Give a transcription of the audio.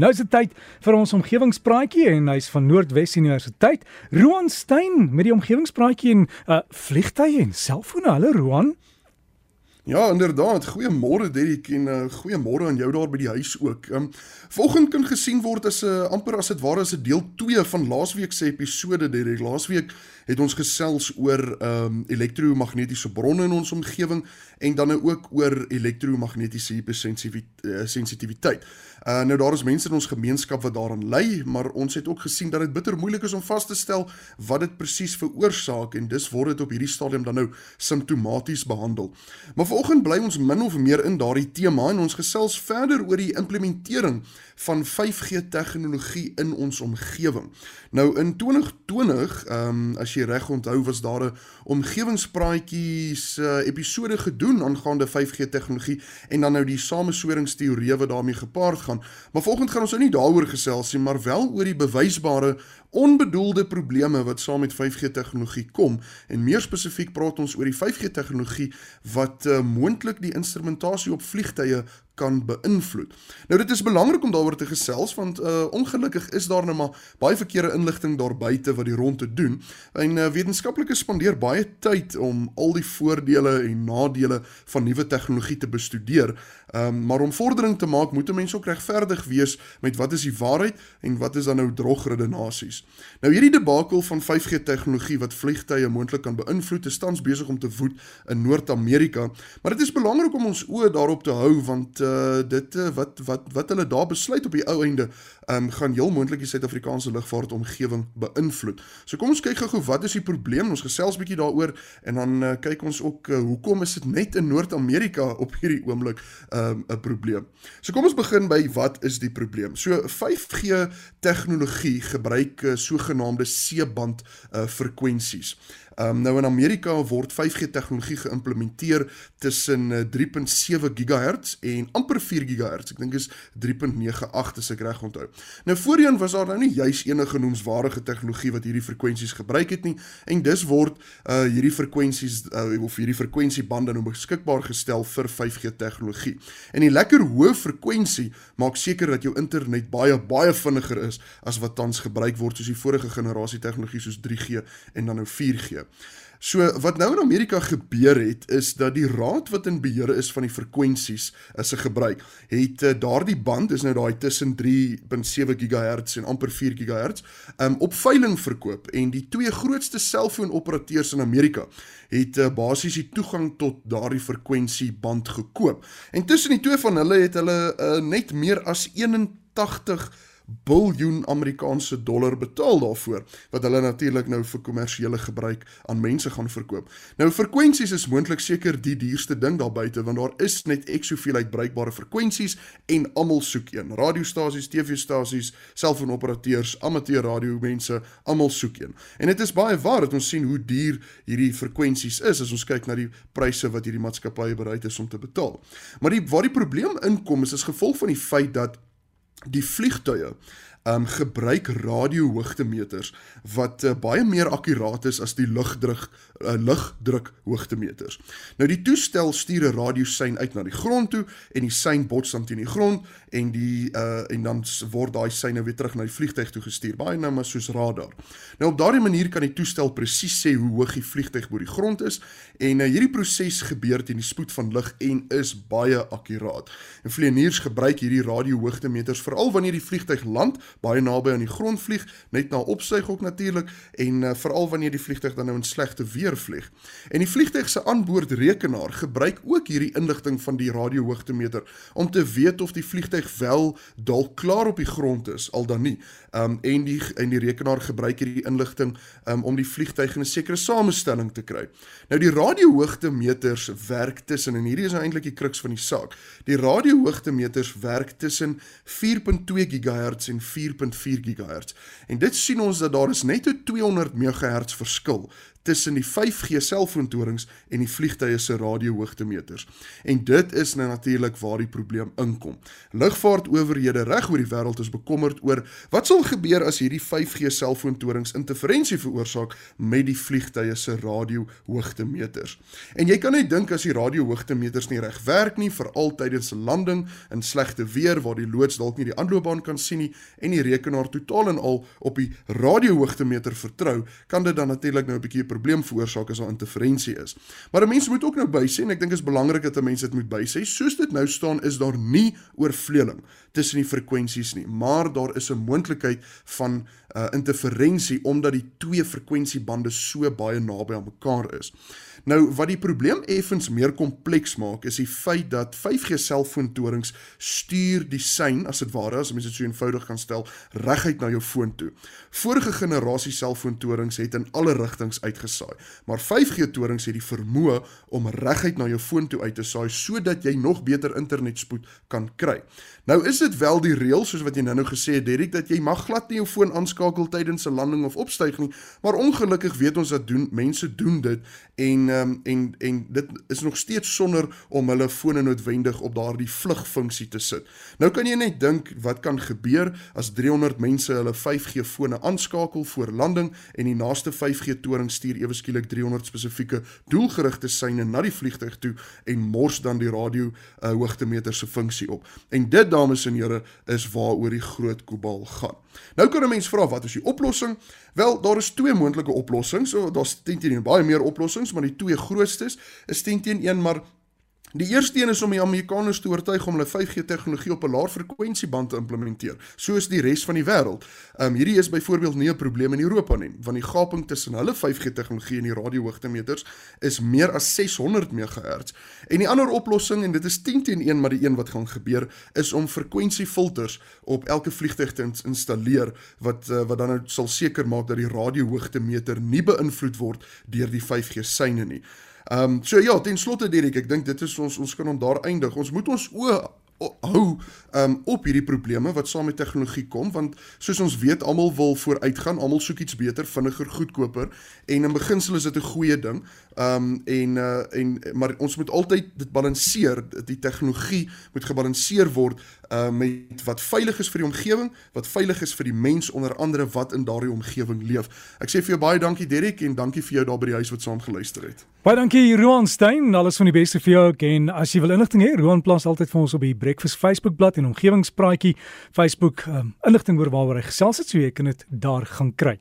Nou is dit tyd vir ons omgewingspraatjie en hy's van Noordwes Universiteit. Roan Stein met die omgewingspraatjie en uh vliegtye en selfone. Hallo Roan. Ja, inderdaad. Goeiemôre Derrick en uh, goeiemôre aan jou daar by die huis ook. Um volgende kan gesien word as 'n uh, amper as dit ware as 'n deel 2 van laasweek se episode Derrick. Laasweek het ons gesels oor um elektromagnetiese bronne in ons omgewing en dan nou ook oor elektromagnetiese hypersensitiwiteit. Uh nou daar is mense in ons gemeenskap wat daaraan ly, maar ons het ook gesien dat dit bitter moeilik is om vas te stel wat dit presies veroorsaak en dis word dit op hierdie stadium dan nou simptomaties behandel. Maar vanoggend bly ons min of meer in daardie tema en ons gesels verder oor die implementering van 5G tegnologie in ons omgewing. Nou in 2020, ehm um, as jy reg onthou, was daar 'n omgewingspraatjies uh, episode gedoen aangaande 5G tegnologie en dan nou die samesoringsteorieë wat daarmee gepaard gaan. Maar volgens gaan ons nou nie daaroor gesels nie, maar wel oor die bewysbare onbedoelde probleme wat saam met 5G tegnologie kom en meer spesifiek praat ons oor die 5G tegnologie wat uh, moontlik die instrumentasie op vliegtye kan beïnvloed. Nou dit is belangrik om daaroor te gesels want uh ongelukkig is daar nou maar baie verkeerde inligting daar buite wat die rond te doen. En uh, wetenskaplikes spandeer baie tyd om al die voordele en nadele van nuwe tegnologie te bestudeer. Um maar om vordering te maak, moet 'n mens ook regverdig wees met wat is die waarheid en wat is dan nou drogredenasies. Nou hierdie debakel van 5G tegnologie wat vliegtye moontlik kan beïnvloed, is tans besig om te woed in Noord-Amerika, maar dit is belangrik om ons oë daarop te hou want uh, dit uh, wat wat wat hulle daar besluit op die ou einde um, gaan heel moontlik die Suid-Afrikaanse lugvaart omgewing beïnvloed. So kom ons kyk gou-gou wat is die probleem? Ons gesels bietjie daaroor en dan uh, kyk ons ook uh, hoekom is dit net in Noord-Amerika op hierdie oomblik 'n um, probleem. So kom ons begin by wat is die probleem? So 5G tegnologie gebruik uh, sogenaamde C-band uh, frekwensies. Um, nou in Amerika word 5G tegnologie geïmplementeer tussen 3.7 GHz en amper 4 GHz. Ek dink is 3.98 as ek reg onthou. Nou voorheen was daar nou nie juis enige noemswaardige tegnologie wat hierdie frekwensies gebruik het nie en dis word uh hierdie frekwensies uh, of hierdie frekwensiebande nou beskikbaar gestel vir 5G tegnologie. En die lekker hoë frekwensie maak seker dat jou internet baie baie vinniger is as wat tans gebruik word soos die vorige generasie tegnologie soos 3G en dan nou 4G. So wat nou in Amerika gebeur het is dat die raad wat in beheer is van die frekwensies is se gebruik het uh, daardie band is nou daai tussen 3.7 GHz en amper 4 GHz um, op veiling verkoop. En die twee grootste selfoonoperateurs in Amerika het uh, basies die toegang tot daardie frekwensieband gekoop. En tussen die twee van hulle het hulle uh, net meer as 81 biljoen Amerikaanse dollar betaal daarvoor wat hulle natuurlik nou vir kommersiële gebruik aan mense gaan verkoop. Nou frekwensies is moontlik seker die duurste ding daar buite want daar is net ek soveel uitbreekbare frekwensies en almal soek een. Radiostasies, TV-stasies, selfoonoperateurs, amateur radio mense, almal soek een. En dit is baie waar dat ons sien hoe duur hierdie frekwensies is as ons kyk na die pryse wat hierdie maatskappye bereid is om te betaal. Maar die waar die probleem inkom is as gevolg van die feit dat die vliegtuie um gebruik radiohoogtemeters wat uh, baie meer akkuraat is as die lugdruk uh, lugdruk hoogtemeters. Nou die toestel stuur 'n radiosein uit na die grond toe en die sein bots dan teen die grond en die uh en dan word daai seine weer terug na die vliegtuig toe gestuur. Baie nou maar soos radar. Nou op daardie manier kan die toestel presies sê hoe hoog die vliegtuig bo die grond is en uh, hierdie proses gebeur teen die spoed van lig en is baie akkuraat. En vlieëniers gebruik hierdie radiohoogtemeters veral wanneer die vliegtuig land baie naby aan die grond vlieg, net na opstyg ook natuurlik en uh, veral wanneer die vliegtuig dan nou in slegte weer vlieg. En die vliegtuig se aanboordrekenaar gebruik ook hierdie inligting van die radiohoogtemeter om te weet of die vliegtuig wel dalk klaar op die grond is al dan nie. Um en die en die rekenaar gebruik hierdie inligting um om die vliegtuig in 'n sekere samestelling te kry. Nou die radiohoogtemeters werk tussen en hierdie is nou eintlik die kruks van die saak. Die radiohoogtemeters werk tussen 4.2 GHz en 4.4 GHz. En dit sien ons dat daar is net 'n 200 MHz verskil tussen die 5G selfoontorings en die vliegtye se radiohoogtemeters. En dit is nou natuurlik waar die probleem inkom. Lugvaartowerhede reg oor die wêreld is bekommerd oor wat sal gebeur as hierdie 5G selfoontorings interferensie veroorsaak met die vliegtye se radiohoogtemeters. En jy kan net dink as die radiohoogtemeters nie reg werk nie, veral tydens 'n landing in slegte weer waar die loods dalk nie die aanloopbaan kan sien nie en die rekenaar totaal en al op die radiohoogtemeter vertrou, kan dit dan natuurlik nou 'n bietjie probleem veroorsaak as daar interferensie is. Maar 'n mens moet ook nou bysê en ek dink is belangrik dat 'n mens dit moet bysê. Soos dit nou staan, is daar nie oorvleueling tussen die frekwensies nie, maar daar is 'n moontlikheid van uh, interferensie omdat die twee frekwensiebande so baie naby aan mekaar is. Nou wat die probleem effens meer kompleks maak is die feit dat 5G selfoontorings stuur die sein as dit ware as mens dit so eenvoudig kan stel reguit na jou foon toe. Vorige generasie selfoontorings het in alle rigtings uitgesaai, maar 5G torings het die vermoë om reguit na jou foon toe uit te saai sodat jy nog beter internetspoed kan kry. Nou is dit wel die reël soos wat jy nou-nou gesê het Derek dat jy mag glad nie jou foon aanskakel tydens 'n landing of opstyg nie, maar ongelukkig weet ons dat doen mense doen dit en um, en en dit is nog steeds sonder om hulle fone noodwendig op daardie vlugfunksie te sit. Nou kan jy net dink wat kan gebeur as 300 mense hulle 5G fone aanskakel voor landing en die naaste 5G toring stuur ewe skielik 300 spesifieke doelgerigte seine na die vliegtuig toe en mors dan die radio uh, hoogtemeter se funksie op. En dit dames en here is waaroor die groot kobal gaan. Nou kan 'n mens vra wat is die oplossing? Wel, daar is twee moontlike oplossings. So daar's teen teen baie meer oplossings, maar die twee grootstes is teen teen een maar Die eerste een is om die Amerikaners te oortuig om hulle 5G tegnologie op 'n laer frekwensieband te implementeer, soos die res van die wêreld. Ehm um, hierdie is byvoorbeeld nie 'n probleem in Europa nie, want die gaping tussen hulle 5G tegnologie en die radiohoogtemeters is meer as 600 MHz. En die ander oplossing en dit is 10 teen 1 maar die een wat gaan gebeur is om frekwensiefilters op elke vliegtuig te installeer wat uh, wat dan nou sal seker maak dat die radiohoogtemeter nie beïnvloed word deur die 5G seine nie. Ehm um, so ja, ten slotte Dirk, ek dink dit is ons ons kan hom daar eindig. Ons moet ons oë hou um, op hierdie probleme wat saam met tegnologie kom want soos ons weet almal wil vooruitgaan, almal soek iets beter, vinniger, goedkoper en in beginsel is dit 'n goeie ding. Um en uh en maar ons moet altyd dit balanseer. Die tegnologie moet gebalanseer word uh met wat veilig is vir die omgewing, wat veilig is vir die mens onder andere wat in daardie omgewing leef. Ek sê vir jou baie dankie Derek en dankie vir jou daar by die huis wat saam geluister het. Baie dankie Roan Stein, alles van die beste vir jou en as jy wil inligting hê, Roan plaas altyd vir ons op die Breakfast Facebookblad en omgewingspraatjie Facebook um, inligting oor waaroor hy gesels het, so jy kan dit daar gaan kry.